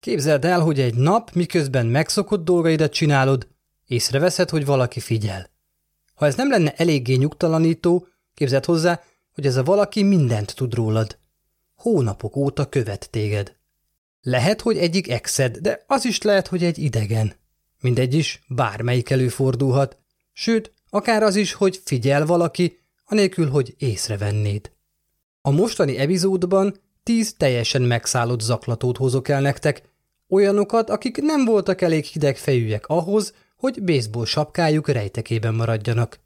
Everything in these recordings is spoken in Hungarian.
Képzeld el, hogy egy nap, miközben megszokott dolgaidat csinálod, észreveszed, hogy valaki figyel. Ha ez nem lenne eléggé nyugtalanító, képzeld hozzá, hogy ez a valaki mindent tud rólad. Hónapok óta követ téged. Lehet, hogy egyik exed, de az is lehet, hogy egy idegen. Mindegy is, bármelyik előfordulhat. Sőt, akár az is, hogy figyel valaki, anélkül, hogy észrevennéd. A mostani epizódban tíz teljesen megszállott zaklatót hozok el nektek, Olyanokat, akik nem voltak elég hideg fejűek ahhoz, hogy baseball sapkájuk rejtekében maradjanak.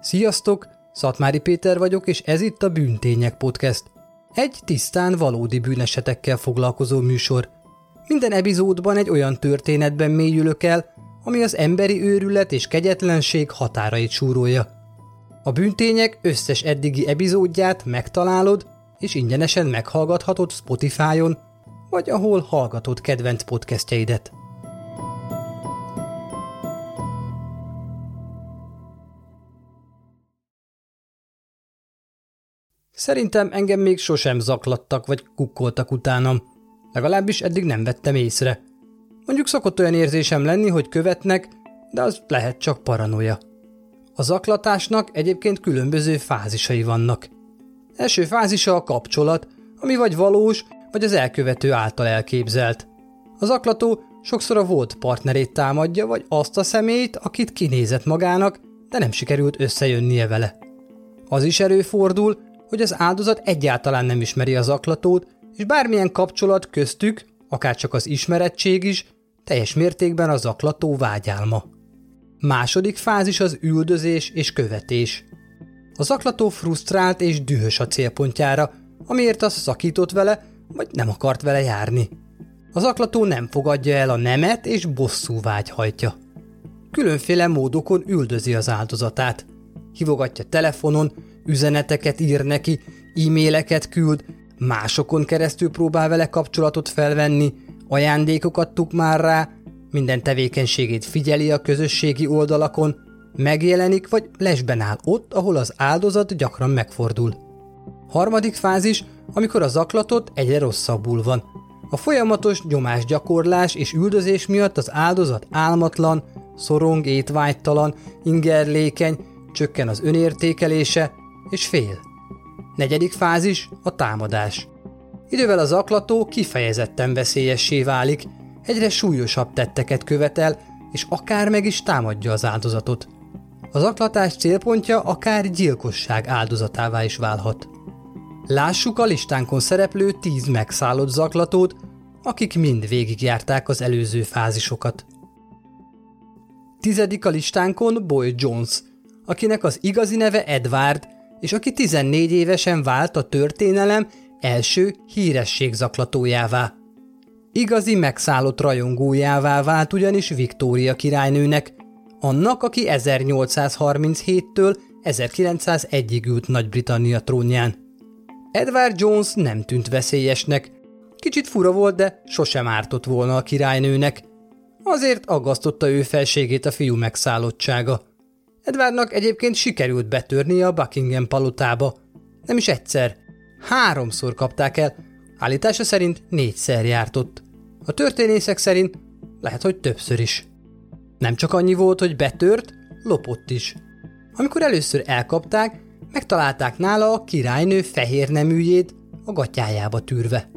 Sziasztok! Szatmári Péter vagyok, és ez itt a Bűntények Podcast. Egy tisztán valódi bűnesetekkel foglalkozó műsor. Minden epizódban egy olyan történetben mélyülök el, ami az emberi őrület és kegyetlenség határait súrolja. A bűntények összes eddigi epizódját megtalálod, és ingyenesen meghallgathatod Spotify-on, vagy ahol hallgatod kedvenc podcastjeidet. Szerintem engem még sosem zaklattak vagy kukkoltak utánam, legalábbis eddig nem vettem észre – Mondjuk szokott olyan érzésem lenni, hogy követnek, de az lehet csak paranoia. A zaklatásnak egyébként különböző fázisai vannak. Első fázisa a kapcsolat, ami vagy valós, vagy az elkövető által elképzelt. Az zaklató sokszor a volt partnerét támadja, vagy azt a személyt, akit kinézett magának, de nem sikerült összejönnie vele. Az is előfordul, hogy az áldozat egyáltalán nem ismeri az zaklatót, és bármilyen kapcsolat köztük, akár csak az ismerettség is, teljes mértékben a zaklató vágyálma. Második fázis az üldözés és követés. A zaklató frusztrált és dühös a célpontjára, amiért az szakított vele, vagy nem akart vele járni. A zaklató nem fogadja el a nemet és bosszú vágy hajtja. Különféle módokon üldözi az áldozatát. Hivogatja telefonon, üzeneteket ír neki, e-maileket küld, másokon keresztül próbál vele kapcsolatot felvenni, ajándékokat tuk már rá, minden tevékenységét figyeli a közösségi oldalakon, megjelenik vagy lesben áll ott, ahol az áldozat gyakran megfordul. Harmadik fázis, amikor a zaklatot egyre rosszabbul van. A folyamatos nyomásgyakorlás és üldözés miatt az áldozat álmatlan, szorong, étvágytalan, ingerlékeny, csökken az önértékelése, és fél. Negyedik fázis a támadás. Idővel az aklató kifejezetten veszélyessé válik, egyre súlyosabb tetteket követel, és akár meg is támadja az áldozatot. Az aklatás célpontja akár gyilkosság áldozatává is válhat. Lássuk a listánkon szereplő tíz megszállott zaklatót, akik mind végigjárták az előző fázisokat. Tizedik a listánkon Boy Jones, akinek az igazi neve Edward, és aki 14 évesen vált a történelem első hírességzaklatójává. Igazi megszállott rajongójává vált ugyanis Viktória királynőnek, annak, aki 1837-től 1901-ig ült Nagy-Britannia trónján. Edward Jones nem tűnt veszélyesnek, kicsit fura volt, de sosem ártott volna a királynőnek. Azért aggasztotta ő felségét a fiú megszállottsága. Edwardnak egyébként sikerült betörnie a Buckingham palotába. Nem is egyszer, Háromszor kapták el, állítása szerint négyszer járt ott. A történészek szerint lehet, hogy többször is. Nem csak annyi volt, hogy betört, lopott is. Amikor először elkapták, megtalálták nála a királynő fehér neműjét a gatyájába tűrve.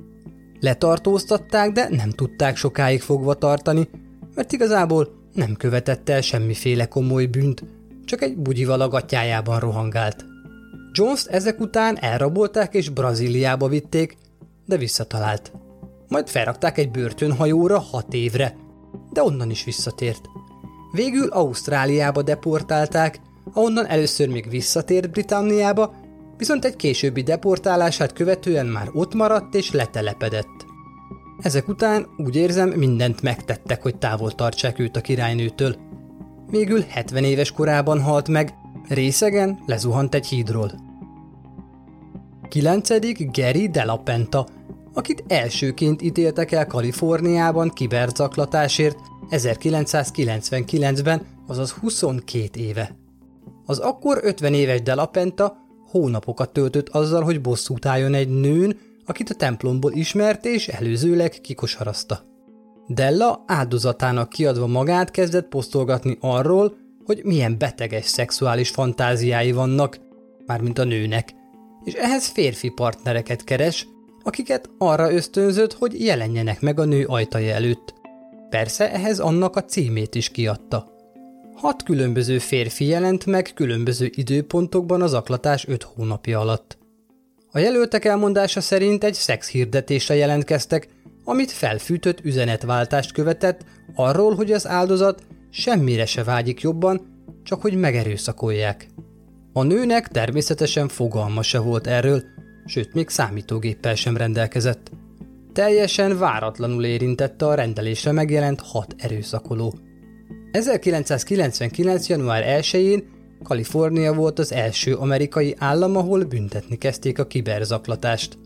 Letartóztatták, de nem tudták sokáig fogva tartani, mert igazából nem követett el semmiféle komoly bűnt, csak egy bugyival a gatyájában rohangált. Jones ezek után elrabolták és Brazíliába vitték, de visszatalált. majd felrakták egy börtönhajóra hat évre, de onnan is visszatért. Végül Ausztráliába deportálták, ahonnan először még visszatért Britanniába, viszont egy későbbi deportálását követően már ott maradt és letelepedett. Ezek után úgy érzem mindent megtettek, hogy távol tartsák őt a királynőtől. Végül 70 éves korában halt meg, részegen lezuhant egy hídról. 9. Gary Delapenta, akit elsőként ítéltek el Kaliforniában kiberzaklatásért 1999-ben, azaz 22 éve. Az akkor 50 éves Delapenta hónapokat töltött azzal, hogy bosszút álljon egy nőn, akit a templomból ismert és előzőleg kikosarazta. Della áldozatának kiadva magát kezdett posztolgatni arról, hogy milyen beteges szexuális fantáziái vannak, mármint a nőnek, és ehhez férfi partnereket keres, akiket arra ösztönzött, hogy jelenjenek meg a nő ajtaja előtt. Persze ehhez annak a címét is kiadta. Hat különböző férfi jelent meg különböző időpontokban az aklatás öt hónapja alatt. A jelöltek elmondása szerint egy szex hirdetésre jelentkeztek, amit felfűtött üzenetváltást követett arról, hogy az áldozat semmire se vágyik jobban, csak hogy megerőszakolják. A nőnek természetesen fogalma se volt erről, sőt még számítógéppel sem rendelkezett. Teljesen váratlanul érintette a rendelésre megjelent hat erőszakoló. 1999. január 1-én Kalifornia volt az első amerikai állam, ahol büntetni kezdték a kiberzaklatást.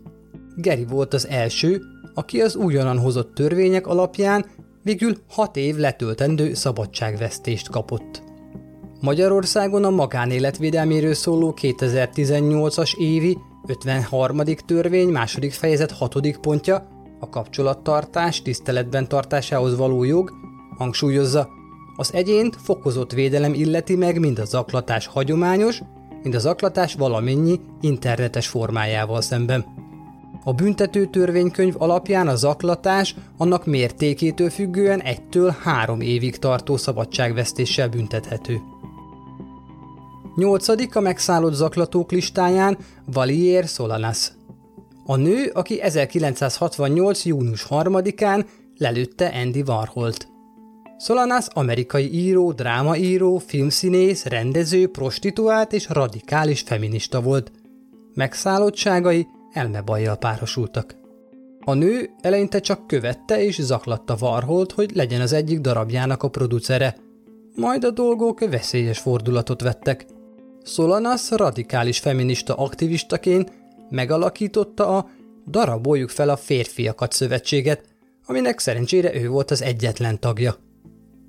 Geri volt az első, aki az újonnan hozott törvények alapján végül hat év letöltendő szabadságvesztést kapott. Magyarországon a magánéletvédelméről szóló 2018-as évi 53. törvény második fejezet 6. pontja a kapcsolattartás tiszteletben tartásához való jog hangsúlyozza, az egyént fokozott védelem illeti meg mind a zaklatás hagyományos, mind a zaklatás valamennyi internetes formájával szemben. A büntető törvénykönyv alapján a zaklatás annak mértékétől függően egytől három évig tartó szabadságvesztéssel büntethető. Nyolcadik a megszállott zaklatók listáján Valier Solanas. A nő, aki 1968. június 3-án lelőtte Andy Warholt. Solanas amerikai író, drámaíró, filmszínész, rendező, prostituált és radikális feminista volt. Megszállottságai elmebajjal párosultak. A nő eleinte csak követte és zaklatta Varholt, hogy legyen az egyik darabjának a producere. Majd a dolgok veszélyes fordulatot vettek. Solanas radikális feminista aktivistaként megalakította a Daraboljuk fel a férfiakat szövetséget, aminek szerencsére ő volt az egyetlen tagja.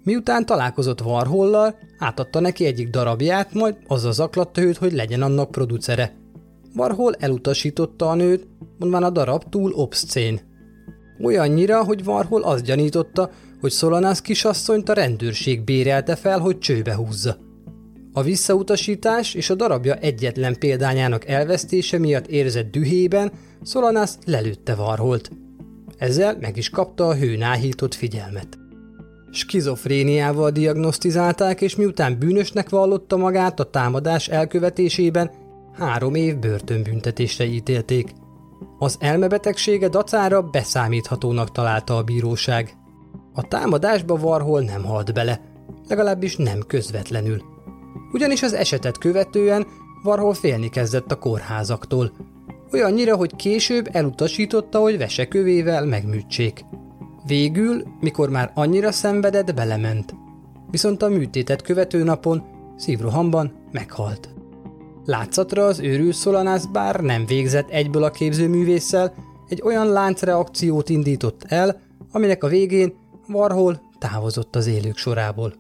Miután találkozott Warhollal, átadta neki egyik darabját, majd azzal zaklatta őt, hogy legyen annak producere. Warhol elutasította a nőt, mondván a darab túl obszcén. Olyannyira, hogy Warhol azt gyanította, hogy Solanász kisasszonyt a rendőrség bérelte fel, hogy csőbe húzza. A visszautasítás és a darabja egyetlen példányának elvesztése miatt érzett dühében Szolanász lelőtte Varholt. Ezzel meg is kapta a hőnáhított figyelmet. Skizofréniával diagnosztizálták, és miután bűnösnek vallotta magát a támadás elkövetésében, három év börtönbüntetésre ítélték. Az elmebetegsége dacára beszámíthatónak találta a bíróság. A támadásba Varhol nem halt bele, legalábbis nem közvetlenül. Ugyanis az esetet követően Varhol félni kezdett a kórházaktól, olyannyira, hogy később elutasította, hogy vesekövével megműtsék. Végül, mikor már annyira szenvedett, belement. Viszont a műtétet követő napon szívrohamban meghalt. Látszatra az őrült Szolanász bár nem végzett egyből a képzőművésszel, egy olyan láncreakciót indított el, aminek a végén Warhol távozott az élők sorából.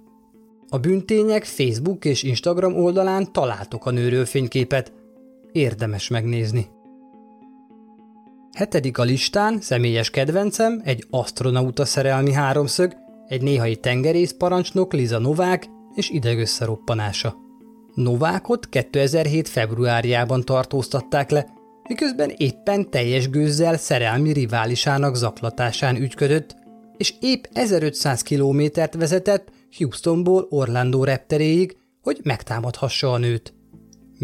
A bűntények Facebook és Instagram oldalán találtok a nőről fényképet. Érdemes megnézni. Hetedik a listán személyes kedvencem, egy astronauta szerelmi háromszög, egy néhai tengerészparancsnok Liza Novák és idegösszeroppanása. Novákot 2007. februárjában tartóztatták le, miközben éppen teljes gőzzel szerelmi riválisának zaklatásán ügyködött, és épp 1500 kilométert vezetett Houstonból Orlando repteréig, hogy megtámadhassa a nőt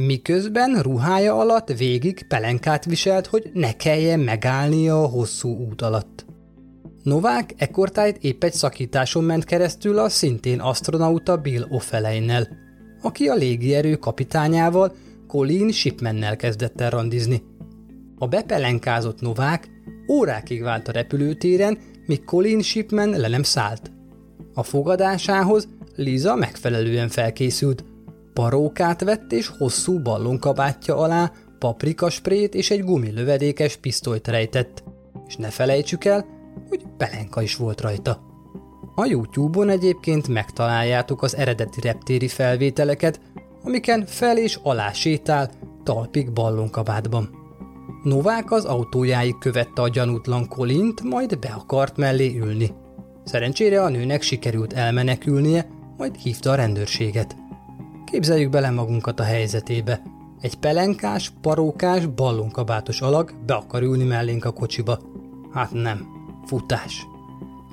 miközben ruhája alatt végig pelenkát viselt, hogy ne kelljen megállnia a hosszú út alatt. Novák ekkortájt épp egy szakításon ment keresztül a szintén astronauta Bill O'Feleinnel, aki a légierő kapitányával, Colin Shipmannel kezdett el randizni. A bepelenkázott Novák órákig vált a repülőtéren, míg Colin Shipman le nem szállt. A fogadásához Liza megfelelően felkészült. Parókát vett és hosszú ballonkabátja alá paprikasprét és egy gumilövedékes pisztolyt rejtett. És ne felejtsük el, hogy pelenka is volt rajta. A YouTube-on egyébként megtaláljátok az eredeti reptéri felvételeket, amiken fel és alá sétál, talpig ballonkabátban. Novák az autójáig követte a gyanútlan Kolint, majd be akart mellé ülni. Szerencsére a nőnek sikerült elmenekülnie, majd hívta a rendőrséget. Képzeljük bele magunkat a helyzetébe. Egy pelenkás, parókás, ballonkabátos alag be akar ülni mellénk a kocsiba. Hát nem. Futás.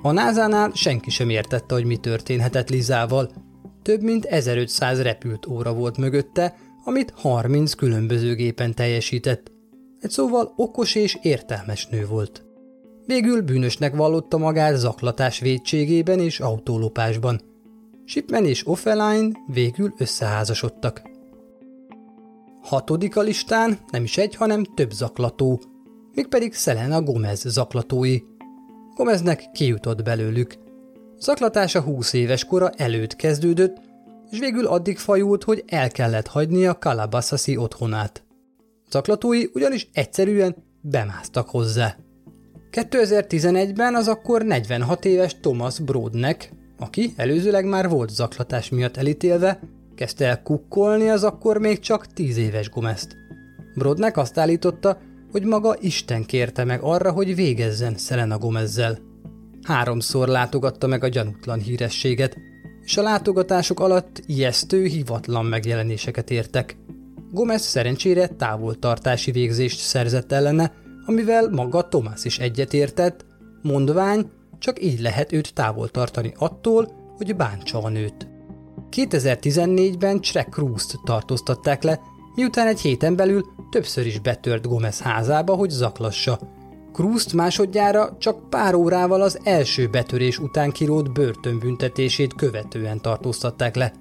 A názánál senki sem értette, hogy mi történhetett Lizával. Több mint 1500 repült óra volt mögötte, amit 30 különböző gépen teljesített. Egy szóval okos és értelmes nő volt. Végül bűnösnek vallotta magát zaklatás védségében és autólopásban. Shipman és Offeline végül összeházasodtak. Hatodik a listán nem is egy, hanem több zaklató, mégpedig Selena Gomez zaklatói. Gomeznek kijutott belőlük. Zaklatása 20 éves kora előtt kezdődött, és végül addig fajult, hogy el kellett hagynia Calabasasi otthonát. Zaklatói ugyanis egyszerűen bemásztak hozzá. 2011-ben az akkor 46 éves Thomas Brodnek, aki előzőleg már volt zaklatás miatt elítélve, kezdte el kukkolni az akkor még csak 10 éves Gomezt. Brodnek azt állította, hogy maga Isten kérte meg arra, hogy végezzen Selena Gomezzel. Háromszor látogatta meg a gyanútlan hírességet, és a látogatások alatt ijesztő, hivatlan megjelenéseket értek. Gomez szerencsére távoltartási végzést szerzett ellene, amivel maga Thomas is egyetértett, mondvány, csak így lehet őt távol tartani attól, hogy bántsa a nőt. 2014-ben Shrek Cruz-t tartóztatták le, miután egy héten belül többször is betört Gomez házába, hogy zaklassa. Cruz másodjára csak pár órával az első betörés után kirót börtönbüntetését követően tartóztatták le.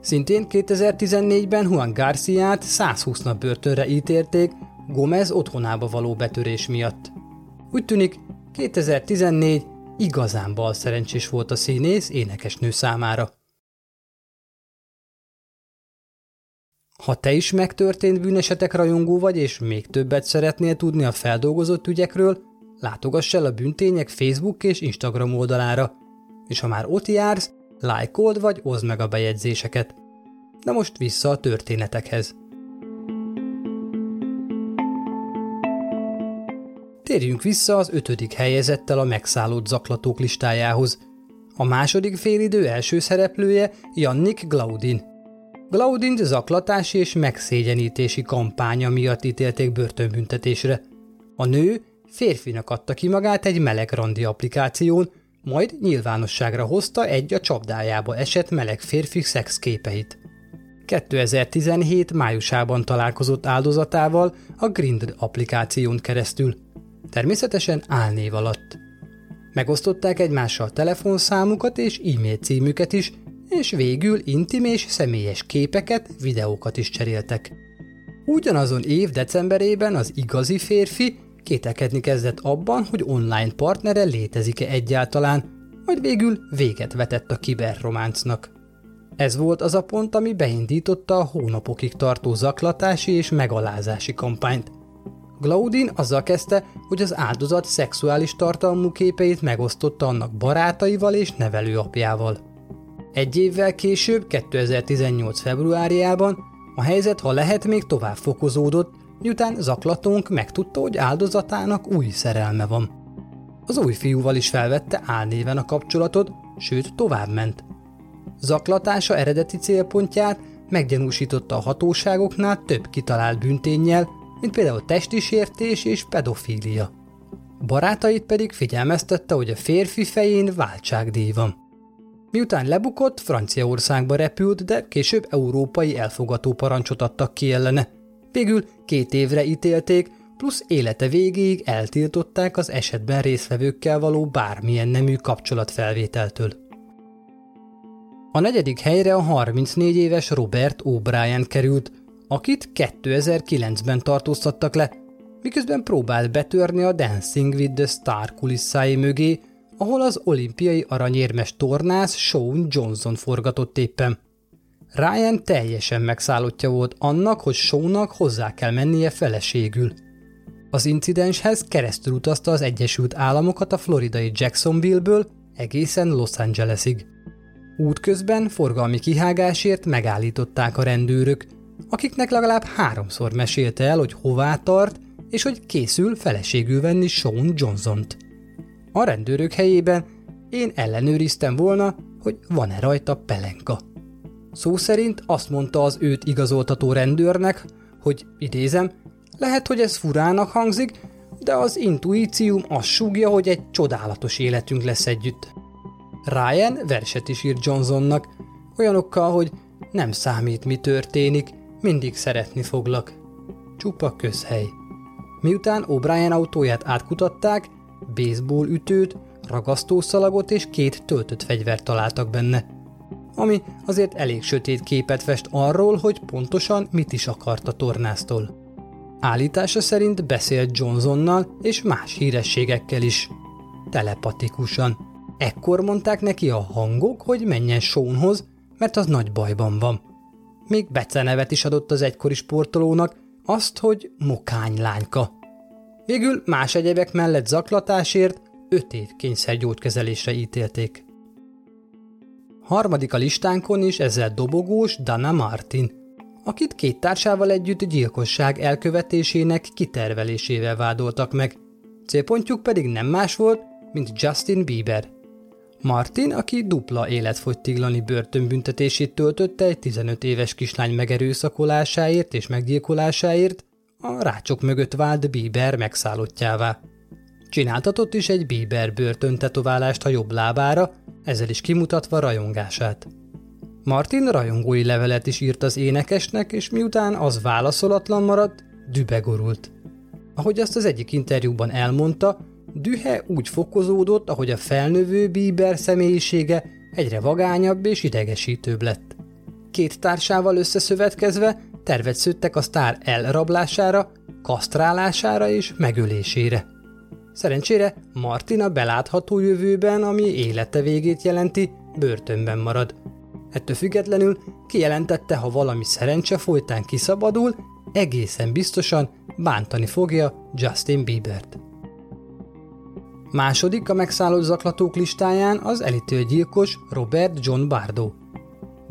Szintén 2014-ben Juan Garciát 120 nap börtönre ítélték Gomez otthonába való betörés miatt. Úgy tűnik, 2014 igazán bal szerencsés volt a színész énekesnő számára. Ha te is megtörtént bűnesetek rajongó vagy, és még többet szeretnél tudni a feldolgozott ügyekről, látogass el a Bűntények Facebook és Instagram oldalára, és ha már ott jársz, lájkold vagy oszd meg a bejegyzéseket. De most vissza a történetekhez. Térjünk vissza az ötödik helyezettel a megszállott zaklatók listájához. A második félidő első szereplője Jannik Glaudin. Glaudin zaklatási és megszégyenítési kampánya miatt ítélték börtönbüntetésre. A nő férfinak adta ki magát egy meleg randi applikáción, majd nyilvánosságra hozta egy a csapdájába esett meleg férfi szexképeit. 2017 májusában találkozott áldozatával a Grindr applikáción keresztül természetesen álnév alatt. Megosztották egymással telefonszámukat és e-mail címüket is, és végül intim és személyes képeket, videókat is cseréltek. Ugyanazon év decemberében az igazi férfi kételkedni kezdett abban, hogy online partnere létezik-e egyáltalán, majd végül véget vetett a kiberrománcnak. Ez volt az a pont, ami beindította a hónapokig tartó zaklatási és megalázási kampányt – Glaudin azzal kezdte, hogy az áldozat szexuális tartalmú képeit megosztotta annak barátaival és nevelőapjával. Egy évvel később, 2018. februárjában a helyzet, ha lehet, még tovább fokozódott, miután zaklatónk megtudta, hogy áldozatának új szerelme van. Az új fiúval is felvette álnéven a kapcsolatot, sőt tovább ment. Zaklatása eredeti célpontját meggyanúsította a hatóságoknál több kitalált bünténnyel, mint például testi sértés és pedofília. Barátait pedig figyelmeztette, hogy a férfi fején váltságdíj van. Miután lebukott, Franciaországba repült, de később európai elfogató parancsot adtak ki ellene. Végül két évre ítélték, plusz élete végéig eltiltották az esetben résztvevőkkel való bármilyen nemű kapcsolatfelvételtől. A negyedik helyre a 34 éves Robert O'Brien került, akit 2009-ben tartóztattak le, miközben próbált betörni a Dancing with the Star kulisszái mögé, ahol az olimpiai aranyérmes tornász Sean Johnson forgatott éppen. Ryan teljesen megszállottja volt annak, hogy Seannak hozzá kell mennie feleségül. Az incidenshez keresztül utazta az Egyesült Államokat a floridai Jacksonville-ből egészen Los Angelesig. Útközben forgalmi kihágásért megállították a rendőrök, akiknek legalább háromszor mesélte el, hogy hová tart, és hogy készül feleségül venni Sean Johnson-t. A rendőrök helyében én ellenőriztem volna, hogy van-e rajta pelenka. Szó szerint azt mondta az őt igazoltató rendőrnek, hogy idézem, lehet, hogy ez furának hangzik, de az intuícióm azt súgja, hogy egy csodálatos életünk lesz együtt. Ryan verset is írt Johnsonnak, olyanokkal, hogy nem számít, mi történik, mindig szeretni foglak. Csupa közhely. Miután O'Brien autóját átkutatták, baseball ütőt, ragasztószalagot és két töltött fegyvert találtak benne, ami azért elég sötét képet fest arról, hogy pontosan mit is akart a tornáztól. Állítása szerint beszélt Johnsonnal és más hírességekkel is. Telepatikusan. Ekkor mondták neki a hangok, hogy menjen Seanhoz, mert az nagy bajban van. Még becenevet is adott az egykori sportolónak, azt, hogy mokány lányka. Végül más egyebek mellett zaklatásért öt év kényszergyógykezelésre ítélték. Harmadik a listánkon is ezzel dobogós Dana Martin, akit két társával együtt gyilkosság elkövetésének kitervelésével vádoltak meg. Célpontjuk pedig nem más volt, mint Justin Bieber. Martin, aki dupla életfogytiglani börtönbüntetését töltötte egy 15 éves kislány megerőszakolásáért és meggyilkolásáért, a rácsok mögött vált Bieber megszállottjává. Csináltatott is egy Bieber börtöntetoválást a jobb lábára, ezzel is kimutatva rajongását. Martin rajongói levelet is írt az énekesnek, és miután az válaszolatlan maradt, dübegorult. Ahogy azt az egyik interjúban elmondta, dühe úgy fokozódott, ahogy a felnövő Bieber személyisége egyre vagányabb és idegesítőbb lett. Két társával összeszövetkezve tervet szőttek a sztár elrablására, kasztrálására és megölésére. Szerencsére Martina belátható jövőben, ami élete végét jelenti, börtönben marad. Ettől függetlenül kijelentette, ha valami szerencse folytán kiszabadul, egészen biztosan bántani fogja Justin Biebert. Második a megszállott zaklatók listáján az elítélt gyilkos Robert John Bardo.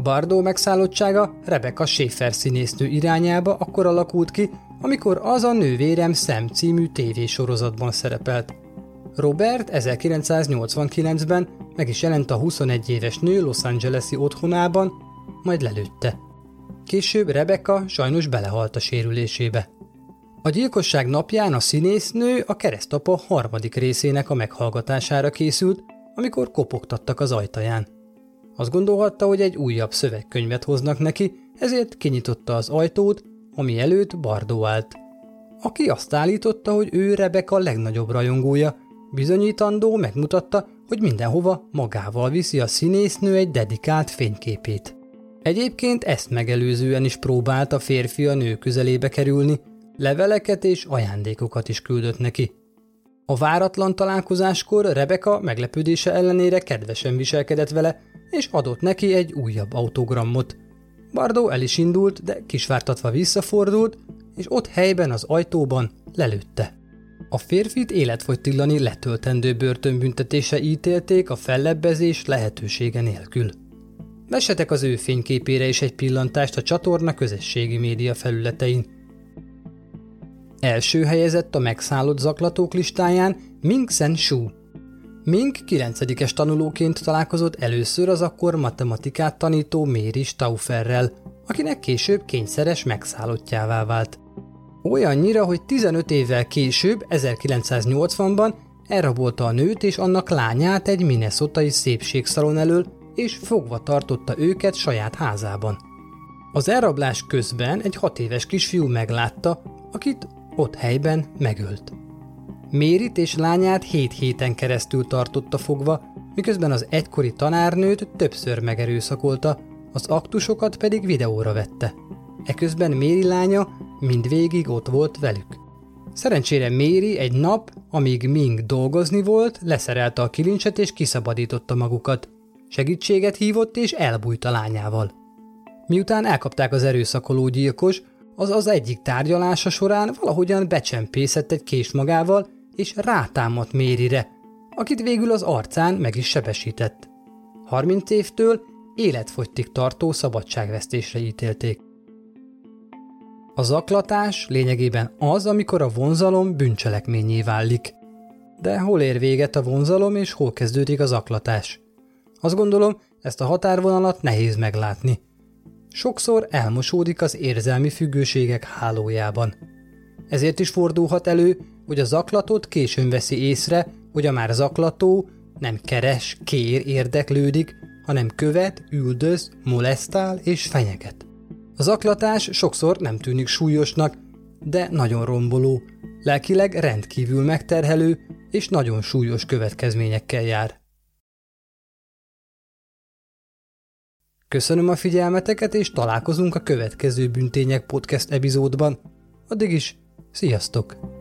Bardo megszállottsága Rebecca Schaefer színésznő irányába akkor alakult ki, amikor az a nővérem Szem című tévésorozatban szerepelt. Robert 1989-ben meg is jelent a 21 éves nő Los Angeles-i otthonában, majd lelőtte. Később Rebecca sajnos belehalt a sérülésébe. A gyilkosság napján a színésznő a keresztapa harmadik részének a meghallgatására készült, amikor kopogtattak az ajtaján. Azt gondolhatta, hogy egy újabb szövegkönyvet hoznak neki, ezért kinyitotta az ajtót, ami előtt Bardó állt. Aki azt állította, hogy ő Rebeka legnagyobb rajongója, bizonyítandó megmutatta, hogy mindenhova magával viszi a színésznő egy dedikált fényképét. Egyébként ezt megelőzően is próbált a férfi a nő közelébe kerülni, leveleket és ajándékokat is küldött neki. A váratlan találkozáskor Rebeka meglepődése ellenére kedvesen viselkedett vele, és adott neki egy újabb autogramot. Bardó el is indult, de kisvártatva visszafordult, és ott helyben az ajtóban lelőtte. A férfit életfogytiglani letöltendő börtönbüntetése ítélték a fellebbezés lehetősége nélkül. Vesetek az ő fényképére is egy pillantást a csatorna közösségi média felületein. Első helyezett a megszállott zaklatók listáján Ming Sen Shu, Mink 9 tanulóként találkozott először az akkor matematikát tanító Méri Staufferrel, akinek később kényszeres megszállottjává vált. Olyannyira, hogy 15 évvel később, 1980-ban elrabolta a nőt és annak lányát egy minnesotai szépségszalon elől, és fogva tartotta őket saját házában. Az elrablás közben egy hat éves kisfiú meglátta, akit ott helyben megölt. Mérit és lányát hét héten keresztül tartotta fogva, miközben az egykori tanárnőt többször megerőszakolta, az aktusokat pedig videóra vette. Eközben Méri lánya mindvégig ott volt velük. Szerencsére Méri egy nap, amíg Ming dolgozni volt, leszerelte a kilincset és kiszabadította magukat. Segítséget hívott és elbújt a lányával. Miután elkapták az erőszakoló gyilkos, az az egyik tárgyalása során valahogyan becsempészett egy kés magával, és rátámadt Mérire, akit végül az arcán meg is sebesített. 30 évtől életfogytig tartó szabadságvesztésre ítélték. A zaklatás lényegében az, amikor a vonzalom bűncselekményé válik. De hol ér véget a vonzalom, és hol kezdődik a zaklatás? Azt gondolom, ezt a határvonalat nehéz meglátni. Sokszor elmosódik az érzelmi függőségek hálójában. Ezért is fordulhat elő, hogy a zaklatót későn veszi észre, hogy a már zaklató nem keres, kér, érdeklődik, hanem követ, üldöz, molesztál és fenyeget. Az zaklatás sokszor nem tűnik súlyosnak, de nagyon romboló, lelkileg rendkívül megterhelő és nagyon súlyos következményekkel jár. Köszönöm a figyelmeteket, és találkozunk a következő Büntények podcast epizódban. Addig is, sziasztok!